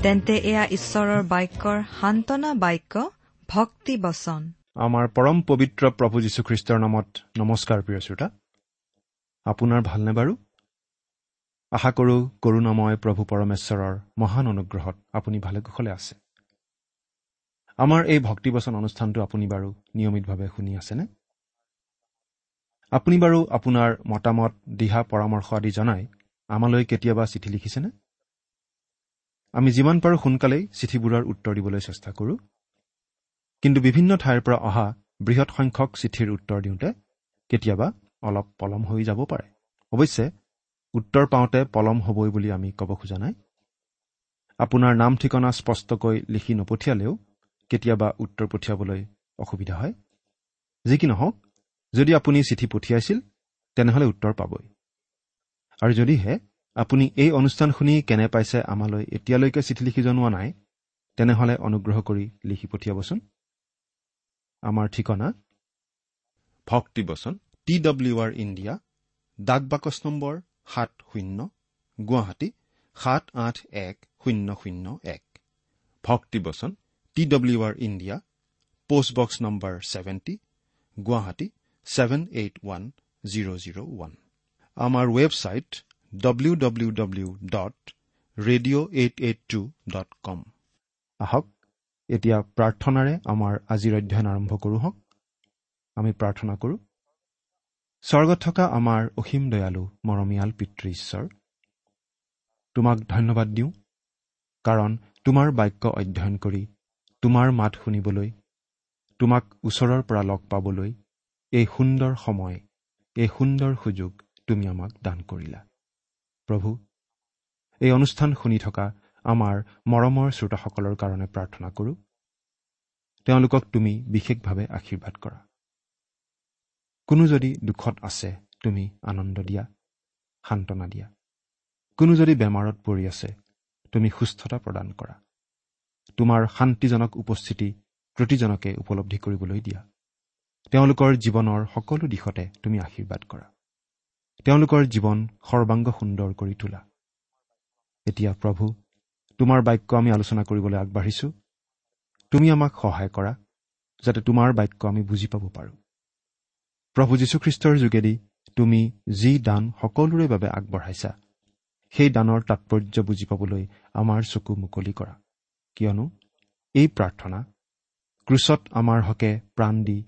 তেন্তে এয়া ঈশ্বৰৰ বাক্যৰ সান্তনা বাক্য ভক্তি বচন। আমাৰ পৰম পবিত্ৰ প্ৰভু যীশুখ্ৰীষ্টৰ নামত নমস্কাৰ প্ৰিয় শ্ৰোতা। আপোনাৰ ভালনে বাৰু? আশা কৰোঁ কৰোণাময় প্ৰভু পৰমেশ্বৰৰ মহান অনুগ্ৰহত আপুনি ভালে কুশলে আছে। আমাৰ এই ভক্তিবচন অনুষ্ঠানটো আপুনি বাৰু নিয়মিতভাৱে শুনি আছেনে? আপুনি বাৰু আপোনাৰ মতামত দিহা পৰামৰ্শ আদি জনাই আমালৈ কেতিয়াবা চিঠি লিখিছেনে? আমি যিমান পাৰোঁ সোনকালেই চিঠিবোৰৰ উত্তৰ দিবলৈ চেষ্টা কৰোঁ। কিন্তু বিভিন্ন ঠাইৰ পৰা অহা বৃহৎ সংখ্যক চিঠিৰ উত্তৰ দিওঁতে কেতিয়াবা অলপ পলম হৈ যাব পাৰে। অৱশ্যে উত্তৰ পাওঁতে পলম হ'বই বুলি আমি ক'ব খোজা নাই। আপোনাৰ নাম ঠিকনা স্পষ্টকৈ লিখি নপঠিয়ালেও কেতিয়াবা উত্তৰ পঠিয়াবলৈ অসুবিধা হয়। যি কি নহওক যদি আপুনি চিঠি পঠিয়াইছিল তেনেহ'লে উত্তৰ পাবই। আৰু যদিহে আপুনি এই অনুষ্ঠান শুনি কেনে পাইছে আমালৈ এতিয়ালৈকে চিঠি লিখি জনোৱা নাই? তেনেহ'লে অনুগ্ৰহ কৰি লিখি পঠিয়াবচোন। আমাৰ ঠিকনা? ভক্তিবচন টি ডব্লিউ আৰ ইণ্ডিয়া ডাক বাকচ নম্বৰ সাত শূন্য গুৱাহাটী সাত আঠ এক শূন্য শূন্য এক। ভক্তিবচন T W R India post box number seventy Guwahati seven eight one zero' zero' one. আমাৰ website W W W dot radio' eight eight two dot com আহক এতিয়া প্ৰাৰ্থনাৰে আমাৰ আজিৰ অধ্যয়ন আৰম্ভ কৰোঁ হওক। আমি প্ৰাৰ্থনা কৰোঁ। স্বৰ্গত থকা আমাৰ অসীম দয়ালু মৰমীয়াল পিতৃ ঈশ্বৰ তোমাক ধন্যবাদ দিওঁ কাৰণ তোমাৰ বাক্য অধ্যয়ন কৰি তোমাৰ মাত শুনিবলৈ তোমাক ওচৰৰ পৰা লগ পাবলৈ এই সুন্দৰ সময় এই সুন্দৰ সুযোগ তুমি আমাক দান কৰিলা। প্ৰভু এই অনুষ্ঠান শুনি থকা আমাৰ মৰমৰ শ্ৰোতাসকলৰ কাৰণে প্ৰাৰ্থনা কৰোঁ। তেওঁলোকক তুমি বিশেষভাৱে আশীৰ্বাদ কৰা। কোনো যদি দুখত আছে তুমি আনন্দ দিয়া সান্তনা দিয়া। কোনো যদি বেমাৰত পৰি আছে তুমি সুস্থতা প্ৰদান কৰা। তোমাৰ শান্তিজনক উপস্থিতি প্ৰতিজনকে উপলব্ধি কৰিবলৈ দিয়া। তেওঁলোকৰ জীৱনৰ সকলো দিশতে তুমি আশীৰ্বাদ কৰা। তেওঁলোকৰ জীৱন সৰ্বাংগ সুন্দৰ কৰি তোলা। এতিয়া প্ৰভু তোমাৰ বাক্য আমি আলোচনা কৰিবলৈ আগবাঢ়িছো। তুমি আমাক সহায় কৰা যাতে তোমাৰ বাক্য আমি বুজি পাব পাৰোঁ। প্ৰভু যীশুখ্ৰীষ্টৰ যোগেদি তুমি যি দান সকলোৰে বাবে আগবঢ়াইছা সেই দানৰ তাৎপৰ্য বুজি পাবলৈ আমাৰ চকু মুকলি কৰা। কিয়নো এই প্ৰাৰ্থনা ক্ৰুচত আমাৰ হকে প্ৰাণ দি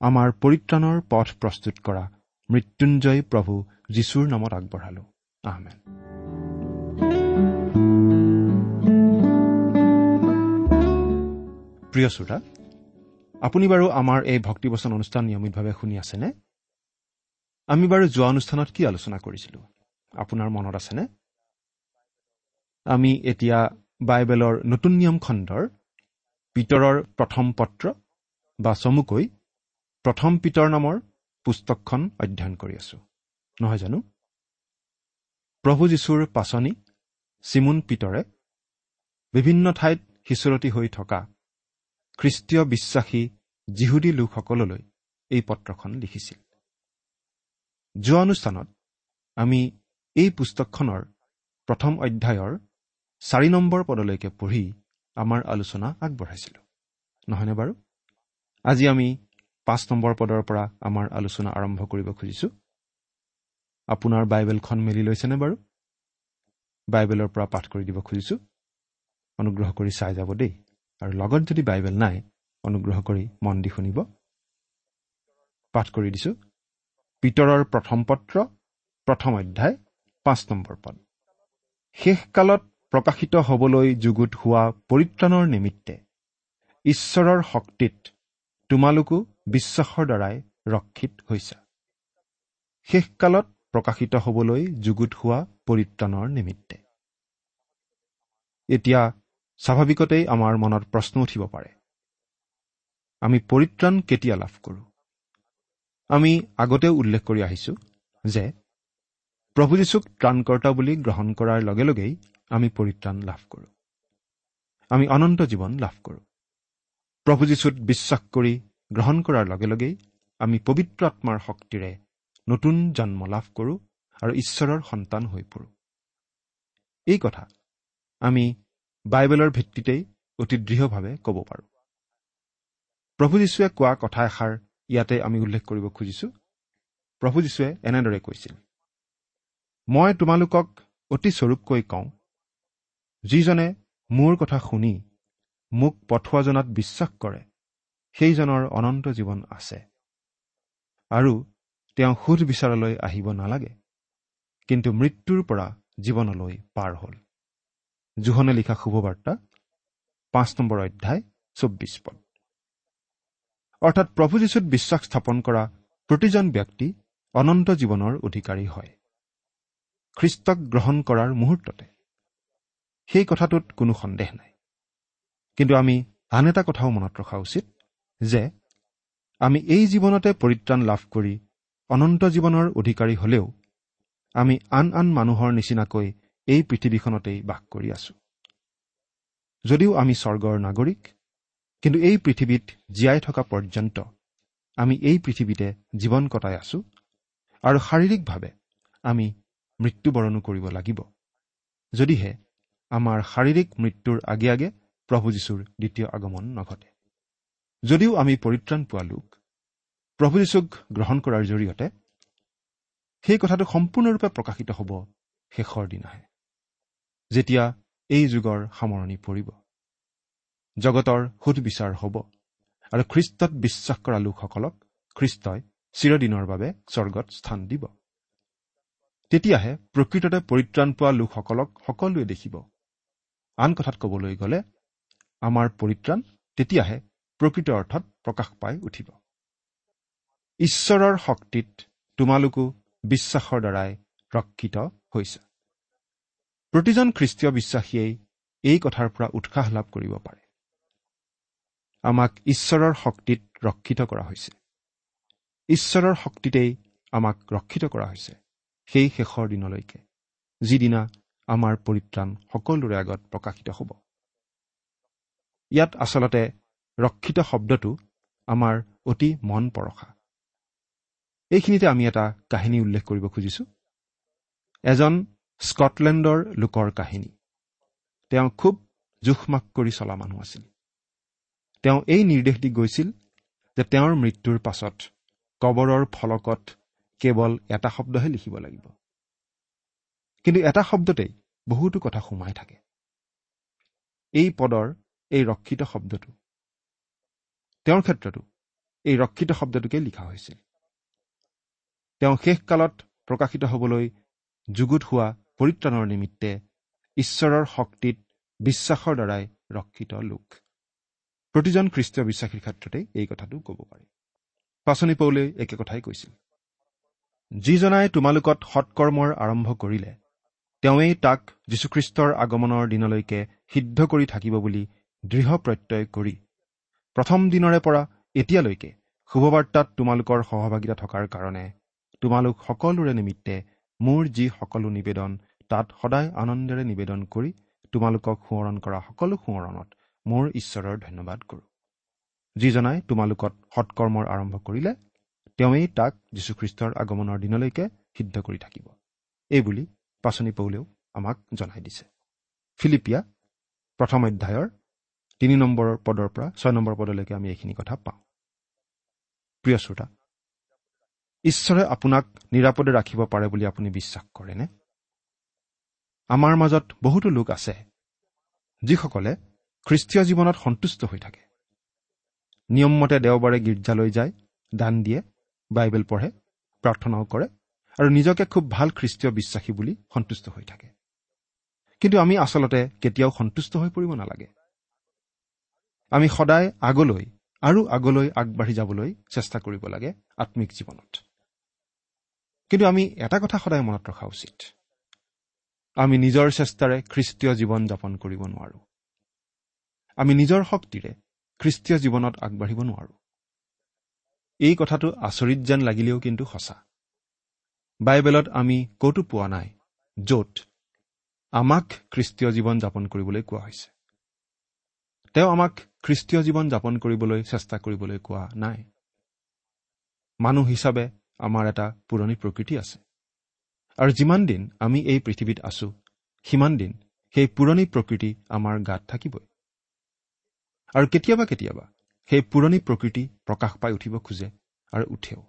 আমাৰ পৰিত্ৰাণৰ পথ প্ৰস্তুত কৰা মৃত্যুঞ্জয় প্ৰভু যীশুৰ নামত আগবঢ়ালো। আহমেন প্ৰিয় শ্ৰোতা আপুনি বাৰু আমাৰ এই ভক্তিবচন অনুষ্ঠান নিয়মিতভাৱে শুনি আছেনে? আমি বাৰু যোৱা অনুষ্ঠানত কি আলোচনা কৰিছিলো? আপোনাৰ মনত আছেনে? আমি এতিয়া বাইবেলৰ নতুন নিয়ম খণ্ডৰ পিতৰৰ প্ৰথম পত্ৰ বা চমুকৈ প্ৰথম পিতৰ নামৰ পুস্তকখন অধ্যয়ন কৰি আছো। নহয় জানো? প্ৰভু যীশুৰ পাচনি চিমুন পিতৰে বিভিন্ন ঠাইত সিঁচৰতি হৈ থকা খ্ৰীষ্টীয় বিশ্বাসী যিহুদী লোকসকললৈ এই পত্ৰখন লিখিছিল। যোৱা অনুষ্ঠানত আমি এই পুস্তকখনৰ প্ৰথম অধ্যায়ৰ চাৰি নম্বৰ পদলৈকে পঢ়ি আমাৰ আলোচনা আগবঢ়াইছিলোঁ। নহয়নে বাৰু? আজি আমি পাঁচ নম্বৰ পদৰ পৰা আমাৰ আলোচনা আৰম্ভ কৰিব খুজিছোঁ। আপোনাৰ বাইবেলখন মেলি লৈছেনে বাৰু? বাইবেলৰ পৰা পাঠ কৰি দিব খুজিছোঁ। অনুগ্ৰহ কৰি চাই যাব দেই। আৰু লগত যদি বাইবেল নাই অনুগ্ৰহ কৰি মন দি শুনিব। পাঠ কৰি দিছো। পিতৰৰ প্ৰথম পত্ৰ প্ৰথম অধ্যায় পাঁচ নম্বৰ পদ। শেষকালত প্ৰকাশিত হবলৈ যুগুত হোৱা পৰিত্ৰাণৰ নিমিত্তে ঈশ্বৰৰ শক্তিত তোমালোকো বিশ্বাসৰ দ্বাৰাই ৰক্ষিত হৈছা। শেষকালত প্ৰকাশিত হবলৈ যুগুত হোৱা পৰিত্ৰাণৰ নিমিত্তে। এতিয়া স্বাভাৱিকতেই আমাৰ মনত প্ৰশ্ন উঠিব পাৰে আমি পৰিত্ৰাণ কেতিয়া লাভ কৰোঁ? আমি আগতেও উল্লেখ কৰি আহিছো যে প্ৰভু যীশুক ত্ৰাণকৰ্তা বুলি গ্ৰহণ কৰাৰ লগে লগেই আমি পৰিত্ৰাণ লাভ কৰোঁ। আমি অনন্ত জীৱন লাভ কৰোঁ। প্ৰভু যীশুত বিশ্বাস কৰি গ্ৰহণ কৰাৰ লগে লগেই আমি পবিত্ৰ আত্মাৰ শক্তিৰে নতুন জন্ম লাভ কৰোঁ আৰু ঈশ্বৰৰ সন্তান হৈ পৰোঁ। এই কথা আমি বাইবেলৰ ভিত্তিতেই অতি দৃঢ়ভাৱে ক'ব পাৰোঁ। প্ৰভু যীশুৱে কোৱা কথা এষাৰ ইয়াতে আমি উল্লেখ কৰিব খুজিছো। প্ৰভু যীশুৱে এনেদৰে কৈছিল মই তোমালোকক অতি স্বৰূপকৈ কওঁ যিজনে মোৰ কথা শুনি মোক পঠোৱা জনাত বিশ্বাস কৰে সেইজনৰ অনন্ত জীৱন আছে। আৰু তেওঁ সুধ বিচাৰলৈ আহিব নালাগে। কিন্তু মৃত্যুৰ পৰা জীৱনলৈ পাৰ হ'ল। জোহনে লিখা শুভবাৰ্তা পাঁচ নম্বৰ অধ্যায় চৌব্বিছ পদ। অৰ্থাৎ প্ৰভু যীশুত বিশ্বাস স্থাপন কৰা প্ৰতিজন ব্যক্তি অনন্ত জীৱনৰ অধিকাৰী হয়। খ্ৰীষ্টক গ্ৰহণ কৰাৰ মুহূৰ্ততে। সেই কথাটোত কোনো সন্দেহ নাই। কিন্তু আমি আন এটা কথাও মনত ৰখা উচিত। যে আমি এই জীৱনতে পৰিত্ৰাণ লাভ কৰি অনন্ত জীৱনৰ অধিকাৰী হলেও আমি আন আন মানুহৰ নিচিনাকৈ এই পৃথিৱীখনতেই বাস কৰি আছো। যদিও আমি স্বৰ্গৰ নাগৰিক কিন্তু এই পৃথিৱীত জীয়াই থকা পৰ্যন্ত আমি এই পৃথিৱীতে জীৱন কটাই আছো আৰু শাৰীৰিকভাৱে আমি মৃত্যুবৰণো কৰিব লাগিব। যদিহে আমাৰ শাৰীৰিক মৃত্যুৰ আগে আগে প্ৰভু যীশুৰ দ্বিতীয় আগমন নঘটে। যদিও আমি পৰিত্ৰাণ পোৱা লোক প্ৰভু যীশুক গ্ৰহণ কৰাৰ জৰিয়তে সেই কথাটো সম্পূৰ্ণৰূপে প্ৰকাশিত হ'ব শেষৰ দিনাহে। যেতিয়া এই যুগৰ সামৰণি পৰিব জগতৰ সুধবিচাৰ হ'ব আৰু খ্ৰীষ্টত বিশ্বাস কৰা লোকসকলক খ্ৰীষ্টই চিৰদিনৰ বাবে স্বৰ্গত স্থান দিব। তেতিয়াহে প্ৰকৃততে পৰিত্ৰাণ পোৱা লোকসকলক সকলোৱে দেখিব। আন কথাত ক'বলৈ গ'লে আমাৰ পৰিত্ৰাণ তেতিয়াহে প্ৰকৃত অৰ্থত প্ৰকাশ পাই উঠিব। ঈশ্বৰৰ শক্তিত তোমালোকো বিশ্বাসৰ দ্বাৰাই ৰক্ষিত হৈছে। প্ৰতিজন খ্ৰীষ্টীয় বিশ্বাসীয়ে এই কথাৰ পৰা উৎসাহ লাভ কৰিব পাৰে। আমাক ঈশ্বৰৰ শক্তিত ৰক্ষিত কৰা হৈছে। ঈশ্বৰৰ শক্তিতেই আমাক ৰক্ষিত কৰা হৈছে সেই শেষৰ দিনলৈকে যিদিনা আমাৰ পৰিত্ৰাণ সকলোৰে আগত প্ৰকাশিত হ'ব। ইয়াত আচলতে ৰক্ষিত শব্দটো আমাৰ অতি মন পৰশা এইখিনিতে আমি এটা কাহিনী উল্লেখ কৰিব খুজিছো। এজন স্কটলেণ্ডৰ লোকৰ কাহিনী। তেওঁ খুব জোখমাখ কৰি চলা মানুহ আছিল। তেওঁ এই নিৰ্দেশ দি গৈছিল যে তেওঁৰ মৃত্যুৰ পাছত কবৰৰ ফলকত কেৱল এটা শব্দহে লিখিব লাগিব। কিন্তু এটা শব্দতেই বহুতো কথা সোমাই থাকে। এই পদৰ এই ৰক্ষিত শব্দটো তেওঁৰ ক্ষেত্ৰতো এই ৰক্ষিত শব্দটোকে লিখা হৈছিল। তেওঁ শেষকালত প্ৰকাশিত হবলৈ যুগুত হোৱা পৰিত্ৰাণৰ নিমিত্তে ঈশ্বৰৰ শক্তিত বিশ্বাসৰ দ্বাৰাই ৰক্ষিত লোক। প্ৰতিজন খ্ৰীষ্টীয় বিশ্বাসীৰ ক্ষেত্ৰতে এই কথাটো ক'ব পাৰি। পাচনি পৌলে একে কথাই কৈছিল যিজনাই তোমালোকত সৎকৰ্মৰ আৰম্ভ কৰিলে তেওঁৱেই তাক যীশুখ্ৰীষ্টৰ আগমনৰ দিনলৈকে সিদ্ধ কৰি থাকিব বুলি দৃঢ় প্ৰত্যয় কৰি প্ৰথম দিনৰে পৰা এতিয়ালৈকে শুভবাৰ্তাত তোমালোকৰ সহভাগিতা থকাৰ কাৰণে তোমালোক সকলোৰে নিমিত্তে মোৰ যি সকলো নিবেদন তাত সদায় আনন্দেৰে নিবেদন কৰি তোমালোকক সোঁৱৰণ কৰা সকলো সোঁৱৰণত মোৰ ঈশ্বৰৰ ধন্যবাদ কৰোঁ। যিজনাই তোমালোকত সৎকৰ্মৰ আৰম্ভ কৰিলে তেওঁৱেই তাক যীশুখ্ৰীষ্টৰ আগমনৰ দিনলৈকে সিদ্ধ কৰি থাকিব। এইবুলি পাচনি পৌলেও আমাক জনাই দিছে। ফিলিপিয়া প্ৰথম অধ্যায়ৰ তিনি নম্বৰৰ পদৰ পৰা ছয় নম্বৰ পদলৈকে আমি এইখিনি কথা পাওঁ। প্ৰিয় শ্ৰোতা ঈশ্বৰে আপোনাক নিৰাপদে ৰাখিব পাৰে বুলি আপুনি বিশ্বাস কৰেনে? আমাৰ মাজত বহুতো লোক আছে যিসকলে খ্ৰীষ্টীয় জীৱনত সন্তুষ্ট হৈ থাকে। নিয়মমতে দেওবাৰে গীৰ্জালৈ যায় দান দিয়ে বাইবেল পঢ়ে প্ৰাৰ্থনাও কৰে আৰু নিজকে খুব ভাল খ্ৰীষ্টীয় বিশ্বাসী বুলি সন্তুষ্ট হৈ থাকে। কিন্তু আমি আচলতে কেতিয়াও সন্তুষ্ট হৈ পৰিব নালাগে। আমি সদায় আগলৈ আৰু আগলৈ আগবাঢ়ি যাবলৈ চেষ্টা কৰিব লাগে আত্মিক জীৱনত। কিন্তু আমি এটা কথা সদায় মনত ৰখা উচিত। আমি নিজৰ চেষ্টাৰে খ্ৰীষ্টীয় জীৱন যাপন কৰিব নোৱাৰো। আমি নিজৰ শক্তিৰে খ্ৰীষ্টীয় জীৱনত আগবাঢ়িব নোৱাৰো। এই কথাটো আচৰিত যেন লাগিলেও কিন্তু সঁচা। বাইবেলত আমি ক'তো পোৱা নাই য'ত আমাক খ্ৰীষ্টীয় জীৱন যাপন কৰিবলৈ কোৱা হৈছে। তেওঁ আমাক খ্ৰীষ্টীয় জীৱন যাপন কৰিবলৈ চেষ্টা কৰিবলৈ কোৱা নাই। মানুহ হিচাপে আমাৰ এটা পুৰণি প্ৰকৃতি আছে। আৰু যিমান দিন আমি এই পৃথিৱীত আছো সিমান দিন সেই পুৰণি প্ৰকৃতি আমাৰ গাত থাকিবই। আৰু কেতিয়াবা কেতিয়াবা সেই পুৰণি প্ৰকৃতি প্ৰকাশ পাই উঠিব খোজে আৰু উঠেও।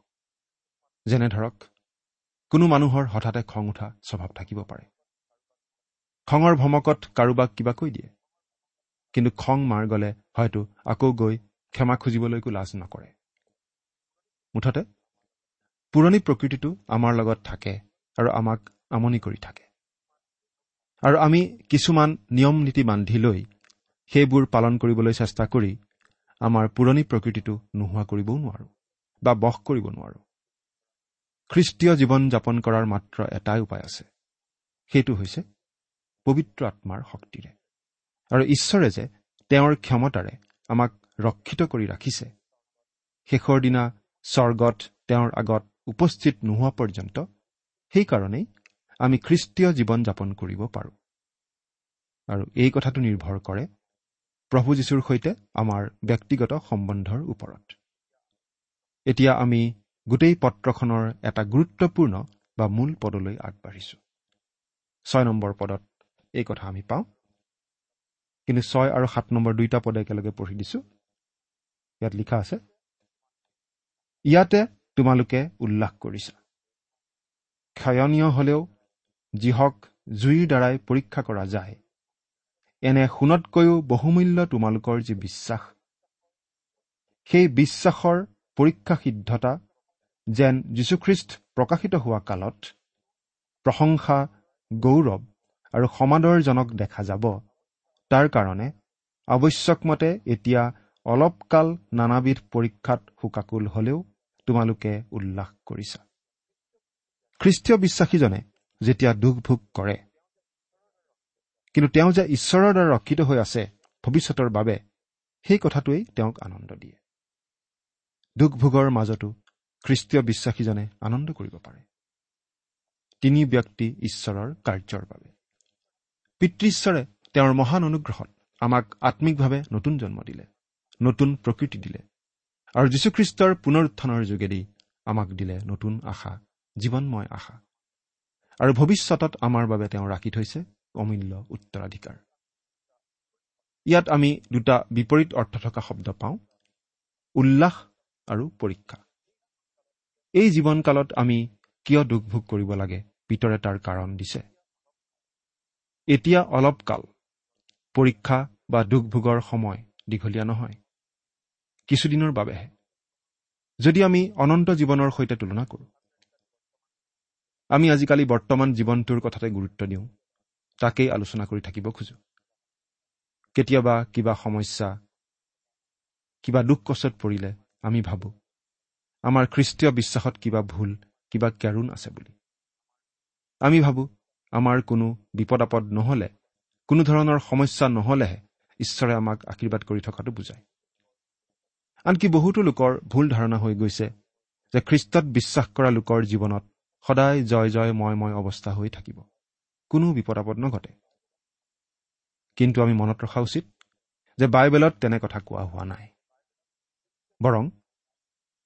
যেনে ধৰক কোনো মানুহৰ হঠাতে খং উঠা স্বভাৱ থাকিব পাৰে। খঙৰ ভমকত কাৰোবাক কিবা কৈ দিয়ে। কিন্তু খং মাৰ গ'লে হয়তো আকৌ গৈ ক্ষমা খুজিবলৈকো লাজ নকৰে। মুঠতে পুৰণি প্ৰকৃতিটো আমাৰ লগত থাকে আৰু আমাক আমনি কৰি থাকে। আৰু আমি কিছুমান নিয়ম নীতি বান্ধি লৈ সেইবোৰ পালন কৰিবলৈ চেষ্টা কৰি আমাৰ পুৰণি প্ৰকৃতিটো নোহোৱা কৰিবও নোৱাৰো বা বস কৰিব নোৱাৰো। খ্ৰীষ্টীয় জীৱন যাপন কৰাৰ মাত্ৰ এটাই উপায় আছে। সেইটো হৈছে পবিত্ৰ আত্মাৰ শক্তিৰে। আৰু ঈশ্বৰে যে তেওঁৰ ক্ষমতাৰে আমাক ৰক্ষিত কৰি ৰাখিছে। শেষৰ দিনা স্বৰ্গত তেওঁৰ আগত উপস্থিত নোহোৱা পৰ্যন্ত সেইকাৰণেই আমি খ্ৰীষ্টীয় জীৱন যাপন কৰিব পাৰোঁ। আৰু এই কথাটো নিৰ্ভৰ কৰে প্ৰভু যীশুৰ সৈতে আমাৰ ব্যক্তিগত সম্বন্ধৰ ওপৰত। এতিয়া আমি গোটেই পত্ৰখনৰ এটা গুৰুত্বপূৰ্ণ বা মূল পদলৈ আগবাঢ়িছো। ছয় নম্বৰ পদত এই কথা আমি পাওঁ। কিন্তু ছয় আৰু সাত নম্বৰ দুইটা পদ একেলগে পঢ়ি দিছো। ইয়াত লিখা আছে ইয়াতে তোমালোকে উল্লাস কৰিছা। ক্ষয়নীয় হলেও যিহক জুইৰ দ্বাৰাই পৰীক্ষা কৰা যায় এনে সোণতকৈও বহুমূল্য তোমালোকৰ যি বিশ্বাস সেই বিশ্বাসৰ পৰীক্ষা সিদ্ধতা যেন যীশুখ্ৰীষ্ট প্ৰকাশিত হোৱা কালত প্ৰশংসা গৌৰৱ আৰু সমাদৰজনক দেখা যাব। তাৰ কাৰণে আৱশ্যকমতে এতিয়া অলপকাল নানাবিধ পৰীক্ষাত শোকাকুল হলেও তোমালোকে উল্লাস কৰিছা। খ্ৰীষ্টীয় বিশ্বাসীজনে যেতিয়া দুখ ভোগ কৰে কিন্তু তেওঁ যে ঈশ্বৰৰ দ্বাৰা ৰক্ষিত হৈ আছে ভৱিষ্যতৰ বাবে সেই কথাটোৱেই তেওঁক আনন্দ দিয়ে। দুখ ভোগৰ মাজতো খ্ৰীষ্টীয় বিশ্বাসীজনে আনন্দ কৰিব পাৰে। তিনি ব্যক্তি ঈশ্বৰৰ কাৰ্যৰ বাবে। পিতৃশ্বৰে তেওঁৰ মহান অনুগ্ৰহত আমাক আত্মিকভাৱে নতুন জন্ম দিলে নতুন প্ৰকৃতি দিলে আৰু যীশুখ্ৰীষ্টৰ পুনৰ উত্থানৰ যোগেদি আমাক দিলে নতুন আশা জীৱনময় আশা। আৰু ভৱিষ্যতত আমাৰ বাবে তেওঁ ৰাখি থৈছে অমূল্য উত্তৰাধিকাৰ। ইয়াত আমি দুটা বিপৰীত অৰ্থ থকা শব্দ পাওঁ উল্লাস আৰু পৰীক্ষা। এই জীৱনকালত আমি কিয় দুখ ভোগ কৰিব লাগে পিতৰে তাৰ কাৰণ দিছে? এতিয়া অলপ কাল। পৰীক্ষা বা দুখ ভোগৰ সময় দীঘলীয়া নহয়। কিছুদিনৰ বাবেহে। যদি আমি অনন্ত জীৱনৰ সৈতে তুলনা কৰোঁ। আমি আজিকালি বৰ্তমান জীৱনটোৰ কথাতে গুৰুত্ব দিওঁ। তাকেই আলোচনা কৰি থাকিব খোজো। কেতিয়াবা কিবা সমস্যা কিবা দুখ কচত পৰিলে আমি ভাবোঁ আমাৰ খ্ৰীষ্টীয় বিশ্বাসত কিবা ভুল কিবা কেৰুণ আছে বুলি। আমি ভাবোঁ আমাৰ কোনো বিপদ আপদ নহ'লে কোনো ধৰণৰ সমস্যা নহ'লেহে ঈশ্বৰে আমাক আশীৰ্বাদ কৰি থকাটো বুজায়। আনকি বহুতো লোকৰ ভুল ধাৰণা হৈ গৈছে যে খ্ৰীষ্টত বিশ্বাস কৰা লোকৰ জীৱনত সদায় জয় জয় মই মই অৱস্থা হৈ থাকিব। কোনো বিপদ আপদ নঘটে। কিন্তু আমি মনত ৰখা উচিত যে বাইবেলত তেনে কথা কোৱা হোৱা নাই। বৰং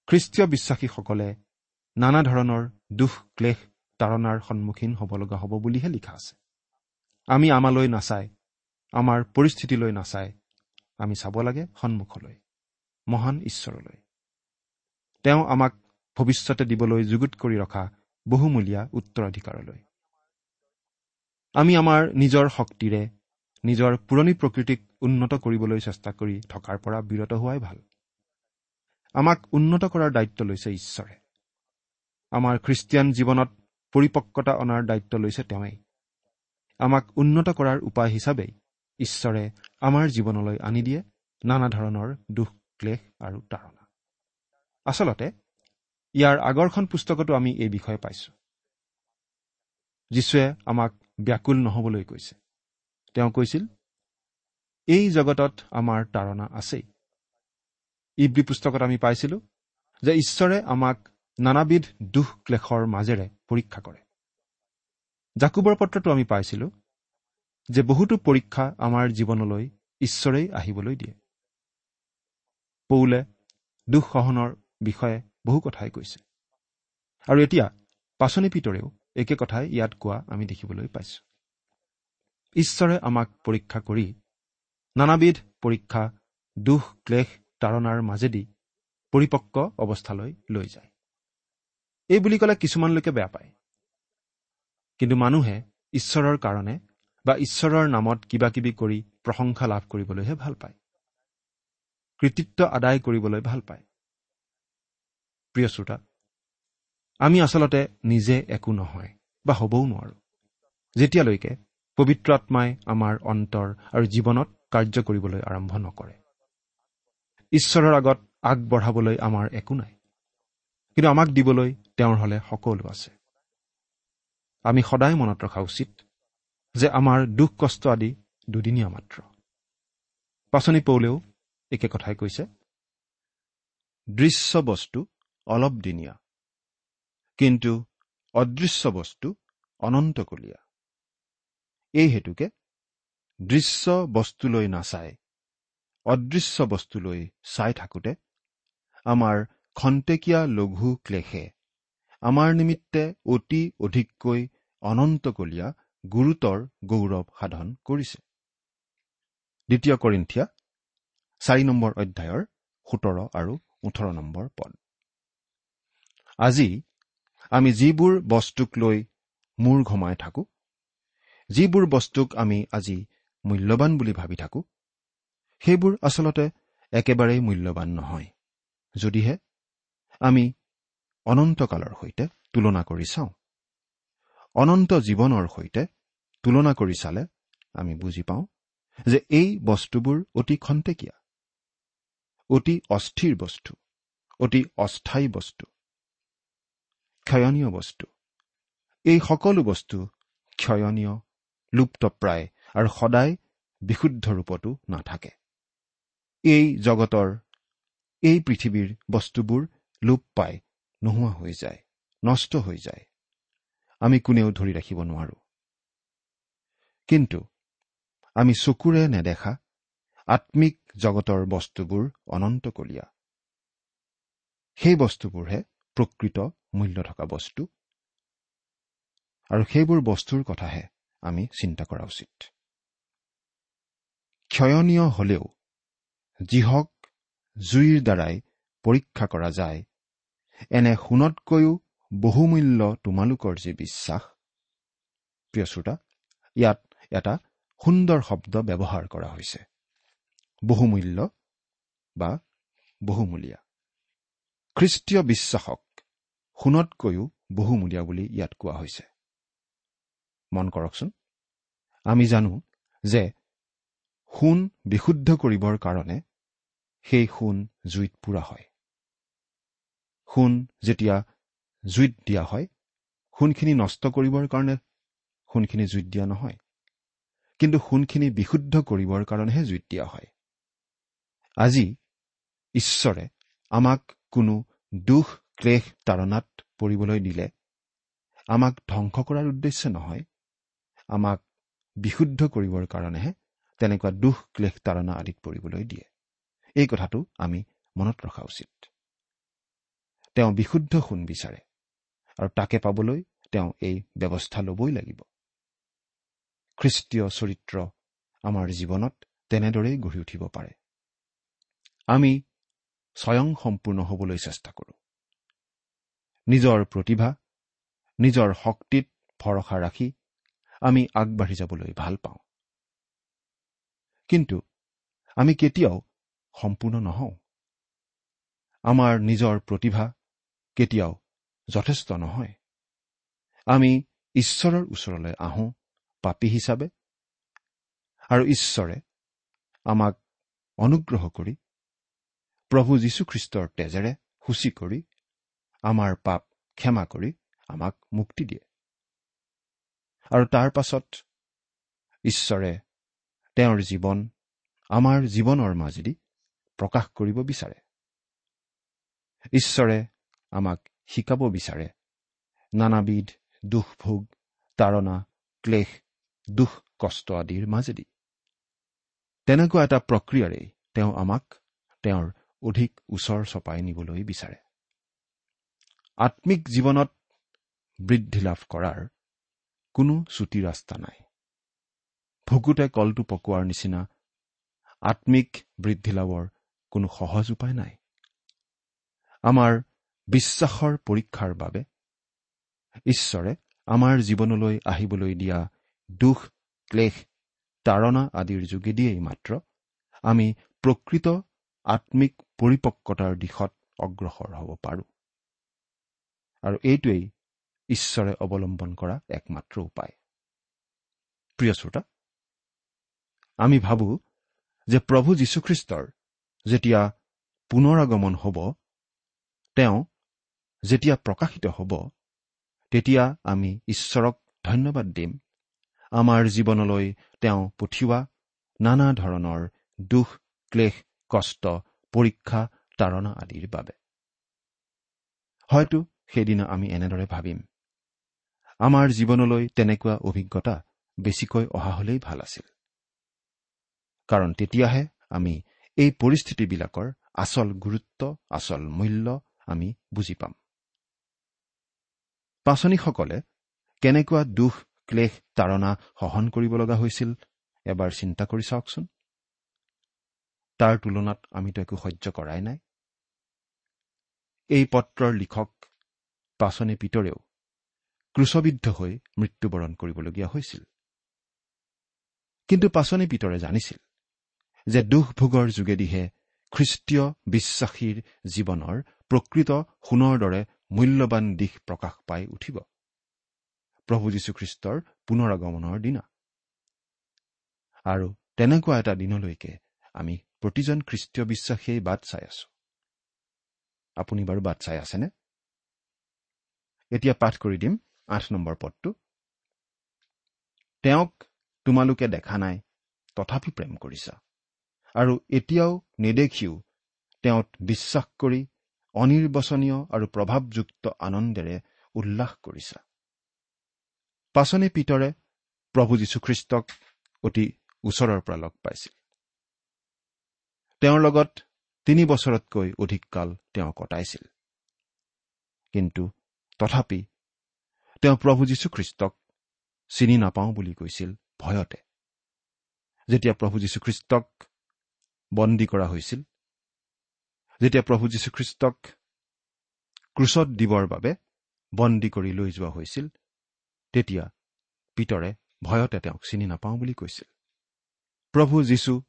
খ্ৰীষ্টীয় বিশ্বাসীসকলে নানা ধৰণৰ দুখ ক্লেশ তাৰণাৰ সন্মুখীন হ'ব লগা হ'ব বুলিহে লিখা আছে। আমি আমালৈ নাচাই। আমাৰ পৰিস্থিতিলৈ নাচাই। আমি চাব লাগে সন্মুখলৈ মহান ঈশ্বৰলৈ। তেওঁ আমাক ভৱিষ্যতে দিবলৈ যুগুত কৰি ৰখা বহুমূলীয়া উত্তৰাধিকাৰলৈ। আমি আমাৰ নিজৰ শক্তিৰে নিজৰ পুৰণি প্ৰকৃতিক উন্নত কৰিবলৈ চেষ্টা কৰি থকাৰ পৰা বিৰত হোৱাই ভাল। আমাক উন্নত কৰাৰ দায়িত্ব লৈছে ঈশ্বৰে। আমাৰ খ্ৰীষ্টিয়ান জীৱনত পৰিপক্কতা অনাৰ দায়িত্ব লৈছে তেওঁৱেই। আমাক উন্নত কৰাৰ উপায় হিচাপেই ঈশ্বৰে আমাৰ জীৱনলৈ আনি দিয়ে নানা ধৰণৰ দুখ ক্লেশ আৰু তাৰণা আচলতে ইয়াৰ আগৰখন পুস্তকতো আমি এই বিষয়ে পাইছো। যীশুৱে আমাক ব্যাকুল নহবলৈ কৈছে। তেওঁ কৈছিল এই জগতত আমাৰ তাৰণা আছেই। ইব্ৰী পুস্তকত আমি পাইছিলো যে ঈশ্বৰে আমাক নানাবিধ দুখ ক্লেশৰ মাজেৰে পৰীক্ষা কৰে। জাকুবৰ পত্ৰটো আমি পাইছিলো যে বহুতো পৰীক্ষা আমাৰ জীৱনলৈ ঈশ্বৰেই আহিবলৈ দিয়ে। পৌলে দুখ সহনৰ বিষয়ে বহু কথাই কৈছে। আৰু এতিয়া পাচনি পিতৰেও একে কথাই ইয়াত কোৱা আমি দেখিবলৈ পাইছো। ঈশ্বৰে আমাক পৰীক্ষা কৰি নানাবিধ পৰীক্ষা দুখ ক্লেশ তাৰণাৰ মাজেদি পৰিপক্ক অৱস্থালৈ লৈ যায়। এই বুলি ক'লে কিছুমান লোকে বেয়া পায়। কিন্তু মানুহে ঈশ্বৰৰ কাৰণে বা ঈশ্বৰৰ নামত কিবা কিবি কৰি প্ৰশংসা লাভ কৰিবলৈহে ভাল পায়। কৃতিত্ব আদায় কৰিবলৈ ভাল পায়। প্ৰিয় শ্ৰোতা আমি আচলতে নিজে একো নহয় বা হ'বও নোৱাৰো। যেতিয়ালৈকে পবিত্ৰ আত্মাই আমাৰ অন্তৰ আৰু জীৱনত কাৰ্য কৰিবলৈ আৰম্ভ নকৰে। ঈশ্বৰৰ আগত আগবঢ়াবলৈ আমাৰ একো নাই। কিন্তু আমাক দিবলৈ তেওঁৰ হলে সকলো আছে। আমি সদায় মনত ৰখা উচিত যে আমাৰ দুখ কষ্ট আদি দুদিনীয়া মাত্ৰ। পাচনি পৌলেও একে কথাই কৈছে দৃশ্য বস্তু অলপ দিনীয়া কিন্তু অদৃশ্য বস্তু অনন্তকলীয়া। এই হেতুকে দৃশ্য বস্তুলৈ নাচাই অদৃশ্য বস্তুলৈ চাই থাকোঁতে আমাৰ খন্তেকীয়া লঘু ক্লেশে আমাৰ নিমিত্তে অতি অধিককৈ অনন্তকলীয়া গুৰুতৰ গৌৰৱ সাধন কৰিছে। দ্বিতীয় কৰিন্ঠিয়া চাৰি নম্বৰ অধ্যায়ৰ সোতৰ আৰু ওঠৰ নম্বৰ পদ। আজি আমি যিবোৰ বস্তুক লৈ মূৰ ঘমাই থাকো যিবোৰ বস্তুক আমি আজি মূল্যৱান বুলি ভাবি থাকো সেইবোৰ আচলতে একেবাৰেই মূল্যৱান নহয়। যদিহে আমি অনন্তকালৰ সৈতে তুলনা কৰি চাওঁ। অনন্ত জীৱনৰ সৈতে তুলনা কৰি চালে আমি বুজি পাওঁ যে এই বস্তুবোৰ অতি খন্তেকীয়া অতি অস্থিৰ বস্তু অতি অস্থায়ী বস্তু ক্ষয়নীয় বস্তু। এই সকলো বস্তু ক্ষয়নীয় লুপ্তপ্ৰায় আৰু সদায় বিশুদ্ধ ৰূপতো নাথাকে। এই জগতৰ এই পৃথিৱীৰ বস্তুবোৰ লোপ পাই নোহোৱা হৈ যায় নষ্ট হৈ যায়। আমি কোনেও ধৰি ৰাখিব নোৱাৰো। কিন্তু আমি চকুৰে নেদেখা আত্মিক জগতৰ বস্তুবোৰ অনন্তকলীয়া। সেই বস্তুবোৰহে প্ৰকৃত মূল্য থকা বস্তু। আৰু সেইবোৰ বস্তুৰ কথাহে আমি চিন্তা কৰা উচিত। ক্ষয়নীয় হলেও যিহক জুইৰ দ্বাৰাই পৰীক্ষা কৰা যায় এনে সোণতকৈও বহুমূল্য তোমালোকৰ যি বিশ্বাস প্ৰিয় শ্ৰোতা ইয়াত এটা সুন্দৰ শব্দ ব্যৱহাৰ কৰা হৈছে। বহুমূল্য বা বহুমূলীয়া। খ্ৰীষ্টীয় বিশ্বাসক সোণতকৈও বহুমূলীয়া বুলি ইয়াত কোৱা হৈছে। মন কৰকচোন। আমি জানো যে সোণ বিশুদ্ধ কৰিবৰ কাৰণে সেই সোণ জুইত পোৰা হয়। সোণ যেতিয়া জুইত দিয়া হয় সোণখিনি নষ্ট কৰিবৰ কাৰণে সোণখিনি জুইত দিয়া নহয়। কিন্তু সোণখিনি বিশুদ্ধ কৰিবৰ কাৰণেহে জুইত দিয়া হয়। আজি ঈশ্বৰে আমাক কোনো দুখ ক্লেশ তাৰণাত পৰিবলৈ দিলে আমাক ধ্বংস কৰাৰ উদ্দেশ্যে নহয় আমাক বিশুদ্ধ কৰিবৰ কাৰণেহে তেনেকুৱা দুখ ক্লেশ তাৰণা আদিত পৰিবলৈ দিয়ে। এই কথাটো আমি মনত ৰখা উচিত। তেওঁ বিশুদ্ধ সোণ বিচাৰে। আৰু তাকে পাবলৈ তেওঁ এই ব্যৱস্থা ল'বই লাগিব। খ্ৰীষ্টীয় চৰিত্ৰ আমাৰ জীৱনত তেনেদৰেই গঢ়ি উঠিব পাৰে। আমি স্বয়ং সম্পূৰ্ণ হ'বলৈ চেষ্টা কৰোঁ। নিজৰ প্ৰতিভা নিজৰ শক্তিত ভৰসা ৰাখি আমি আগবাঢ়ি যাবলৈ ভাল পাওঁ। কিন্তু আমি কেতিয়াও সম্পূৰ্ণ নহওঁ। আমাৰ নিজৰ প্ৰতিভা কেতিয়াও যথেষ্ট নহয়। আমি ঈশ্বৰৰ ওচৰলৈ আহোঁ পাপী হিচাপে। আৰু ঈশ্বৰে আমাক অনুগ্ৰহ কৰি প্ৰভু যীশুখ্ৰীষ্টৰ তেজেৰে সূচী কৰি আমাৰ পাপ ক্ষমা কৰি আমাক মুক্তি দিয়ে। আৰু তাৰ পাছত ঈশ্বৰে তেওঁৰ জীৱন আমাৰ জীৱনৰ মাজেদি প্ৰকাশ কৰিব বিচাৰে। ঈশ্বৰে আমাক শিকাব বিচাৰে। নানাবিধ দুখ ভোগ তাৰণা ক্লেশ দুখ কষ্ট আদিৰ মাজেদি। তেনেকুৱা এটা প্ৰক্ৰিয়াৰেই তেওঁ আমাক তেওঁৰ অধিক ওচৰ চপাই নিবলৈ বিচাৰে। আত্মিক জীৱনত বৃদ্ধি লাভ কৰাৰ কোনো চুটি ৰাস্তা নাই। ভুকুতে কলটো পকোৱাৰ নিচিনা আত্মিক বৃদ্ধি লাভৰ কোনো সহজ উপায় নাই। আমাৰ বিশ্বাসৰ পৰীক্ষাৰ বাবে ঈশ্বৰে আমাৰ জীৱনলৈ আহিবলৈ দিয়া দুখ ক্লেশ তাৰণা আদিৰ যোগেদিয়েই মাত্ৰ আমি প্ৰকৃত আত্মিক পৰিপক্কতাৰ দিশত অগ্ৰসৰ হ'ব পাৰোঁ। আৰু এইটোৱেই ঈশ্বৰে অৱলম্বন কৰা একমাত্ৰ উপায়। প্ৰিয় শ্ৰোতা আমি ভাবোঁ যে প্ৰভু যীশুখ্ৰীষ্টৰ যেতিয়া পুনৰ আগমন হ'ব তেওঁ যেতিয়া প্ৰকাশিত হ'ব তেতিয়া আমি ঈশ্বৰক ধন্যবাদ দিম। আমাৰ জীৱনলৈ তেওঁ পঠিওৱা নানা ধৰণৰ দুখ ক্লেশ কষ্ট পৰীক্ষা তাৰণা আদিৰ বাবে। হয়তো সেইদিনা আমি এনেদৰে ভাবিম। আমাৰ জীৱনলৈ তেনেকুৱা অভিজ্ঞতা বেছিকৈ অহা হলেই ভাল আছিল। কাৰণ তেতিয়াহে আমি এই পৰিস্থিতিবিলাকৰ আচল গুৰুত্ব আচল মূল্য আমি বুজি পাম। পাচনীসকলে কেনেকুৱা দুখ ক্লেশ তাৰণা সহন কৰিব লগা হৈছিল এবাৰ চিন্তা কৰি চাওকচোন। তাৰ তুলনাত আমিতো একো সহ্য কৰাই নাই। এই পত্ৰৰ লিখক পাচনি পিতৰেও ক্ৰুচবিদ্ধ হৈ মৃত্যুবৰণ কৰিবলগীয়া হৈছিল। কিন্তু পাচনি পিতৰে জানিছিল যে দুখ ভোগৰ যোগেদিহে খ্ৰীষ্টীয় বিশ্বাসীৰ জীৱনৰ প্ৰকৃত সোণৰ দৰে মূল্যৱান দিশ প্ৰকাশ পাই উঠিব। প্ৰভু যীশুখ্ৰীষ্টৰ পুনৰ আগমনৰ দিনা। আৰু তেনেকুৱা এটা দিনলৈকে আমি প্ৰতিজন খ্ৰীষ্টীয় বিশ্বাসীয়ে বাট চাই আছো। আপুনি বাৰু বাট চাই আছেনে? এতিয়া পাঠ কৰি দিম আঠ নম্বৰ পদটো। তেওঁক তোমালোকে দেখা নাই তথাপি প্ৰেম কৰিছা। আৰু এতিয়াও নেদেখিও তেওঁত বিশ্বাস কৰি অনিৰ্বচনীয় আৰু প্ৰভাৱযুক্ত আনন্দেৰে উল্লাস কৰিছা। পাচনি পিতৰে প্ৰভু যীশুখ্ৰীষ্টক অতি ওচৰৰ পৰা লগ পাইছিল। তেওঁৰ লগত তিনি বছৰতকৈ অধিক কাল তেওঁ কটাইছিল। কিন্তু তথাপি তেওঁ প্ৰভু যীশুখ্ৰীষ্টক চিনি নাপাওঁ বুলি কৈছিল ভয়তে। যেতিয়া প্ৰভু যীশুখ্ৰীষ্টক বন্দী কৰা হৈছিল যেতিয়া প্ৰভু যীশুখ্ৰীষ্টক ক্ৰুচত দিবৰ বাবে বন্দী কৰি লৈ যোৱা হৈছিল তেতিয়া পিতৰে ভয়তে তেওঁক চিনি নাপাওঁ বুলি কৈছিল। প্ৰভু যীশু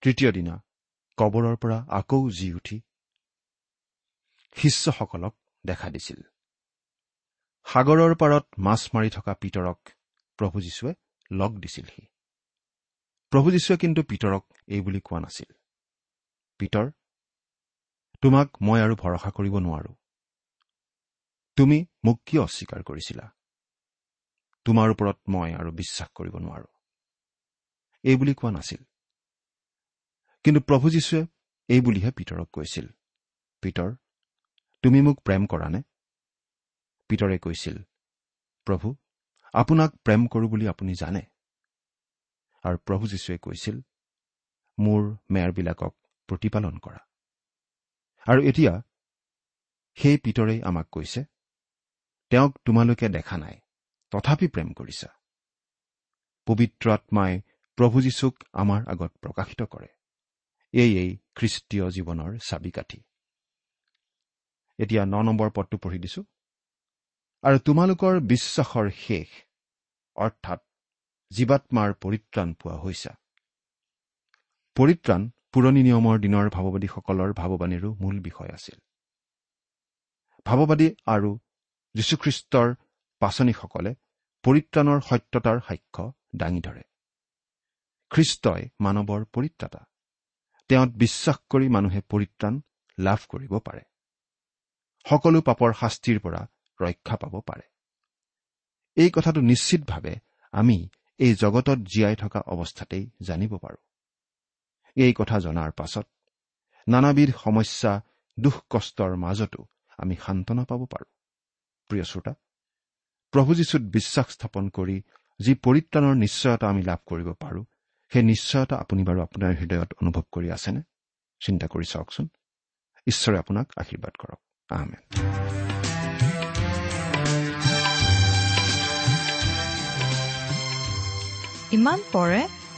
তৃতীয় দিনা কবৰৰ পৰা আকৌ জি উঠি শিষ্যসকলক দেখা দিছিল। সাগৰৰ পাৰত মাছ মাৰি থকা পিতৰক প্ৰভু যীশুৱে লগ দিছিলহি। প্ৰভু যীশুৱে কিন্তু পিতৰক এই বুলি কোৱা নাছিল। পিতৰ তোমাক মই আৰু ভৰসা কৰিব নোৱাৰো। তুমি মোক কিয় অস্বীকাৰ কৰিছিলা? তোমাৰ ওপৰত মই আৰু বিশ্বাস কৰিব নোৱাৰো। এই বুলি কোৱা নাছিল। কিন্তু প্ৰভু যীশুৱে এই বুলিহে পিতৰক কৈছিল পিতৰ তুমি মোক প্ৰেম কৰা নে পিতৰে কৈছিল প্ৰভু আপোনাক প্ৰেম কৰোঁ বুলি আপুনি জানে? আৰু প্ৰভু যীশুৱে কৈছিল মোৰ মেয়ৰবিলাকক প্ৰতিপালন কৰা। আৰু এতিয়া সেই পিতৰেই আমাক কৈছে তেওঁক তোমালোকে দেখা নাই তথাপি প্ৰেম কৰিছা। পবিত্ৰ আত্মাই প্ৰভু যীশুক আমাৰ আগত প্ৰকাশিত কৰে। এয়েই খ্ৰীষ্টীয় জীৱনৰ চাবিকাঠি। এতিয়া ন নম্বৰ পদটো পঢ়ি দিছো। আৰু তোমালোকৰ বিশ্বাসৰ শেষ অৰ্থাৎ জীৱাত্মাৰ পৰিত্ৰাণ পোৱা হৈছা। পৰিত্ৰাণ পুৰণি নিয়মৰ দিনৰ ভাৱবাদীসকলৰ ভাৱবাণীৰো মূল বিষয় আছিল। ভাৱবাদী আৰু যীশুখ্ৰীষ্টৰ পাচনীসকলে পৰিত্ৰাণৰ সত্যতাৰ সাক্ষ্য দাঙি ধৰে। খ্ৰীষ্টই মানৱৰ পৰিত্ৰাতা। তেওঁত বিশ্বাস কৰি মানুহে পৰিত্ৰাণ লাভ কৰিব পাৰে। সকলো পাপৰ শাস্তিৰ পৰা ৰক্ষা পাব পাৰে। এই কথাটো নিশ্চিতভাৱে আমি এই জগতত জীয়াই থকা অৱস্থাতেই জানিব পাৰোঁ। এই কথা জনাৰ পাছত নানাবিধ সমস্যা দুখ কষ্টৰ মাজতো আমি সান্তনা পাব পাৰোঁ। প্ৰিয় শ্ৰোতা প্ৰভু যীশুত বিশ্বাস স্থাপন কৰি যি পৰিত্ৰাণৰ নিশ্চয়তা আমি লাভ কৰিব পাৰোঁ সেই নিশ্চয়তা আপুনি বাৰু আপোনাৰ হৃদয়ত অনুভৱ কৰি আছেনে? চিন্তা কৰি চাওকচোন। ঈশ্বৰে আপোনাক আশীৰ্বাদ কৰক। আহমেদ ইমান পৰে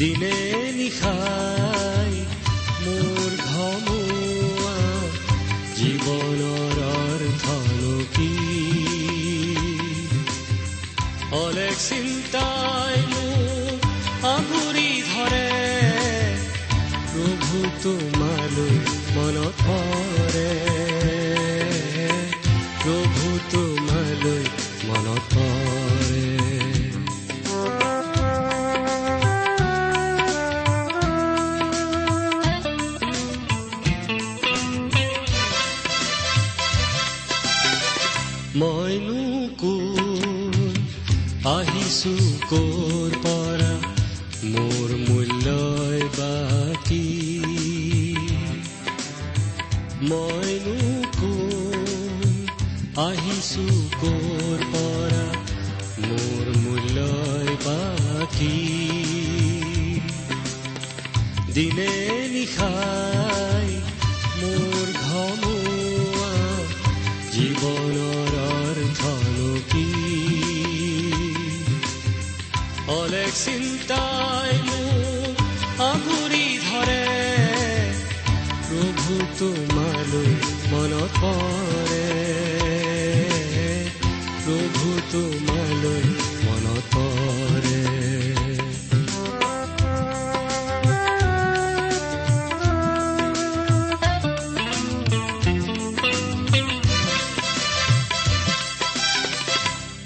দিনে নিশাই মোৰ ঘমুৱা জীৱনৰ অৰ্থনো কি? অলেখ চিন্তাই আহিছো কৰ পৰা? মোৰ মূল্যই বাকী। দিনে নিশাই মোৰ ঘমুৱা জীৱনৰ অৰ্থনো কি? অলেখ চিন্তাই মোক আগুৰি ধৰে। প্ৰভু তোমালৈ মনত পৰে তোমালৈ মনত পৰে।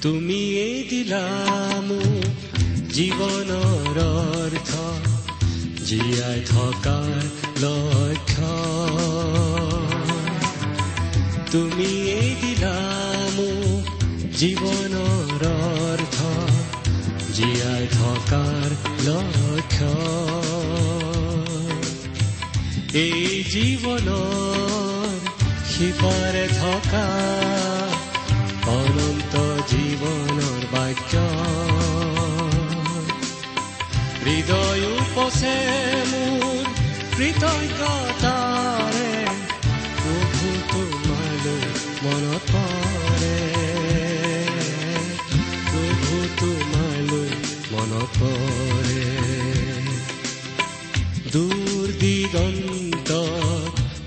তুমিয়েই দিলা মোক জীৱনৰ অৰ্থ জীয়াই থকাৰ লক্ষ্য। তুমিয়েই জীৱনৰ অৰ্থ জীয়াই থকাৰ লক্ষ্য। এই জীৱনৰ সিপাৰে থকা অনন্ত জীৱনৰ বাক্য। হৃদয় উপচে মোৰ কৃতজ্ঞতাৰে প্ৰভু তোমালৈ মনত তোমালৈ মনত কৰে দূৰ দিগন্ত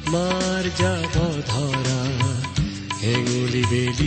মাৰ যাব ধৰা হেঙুলি বেলি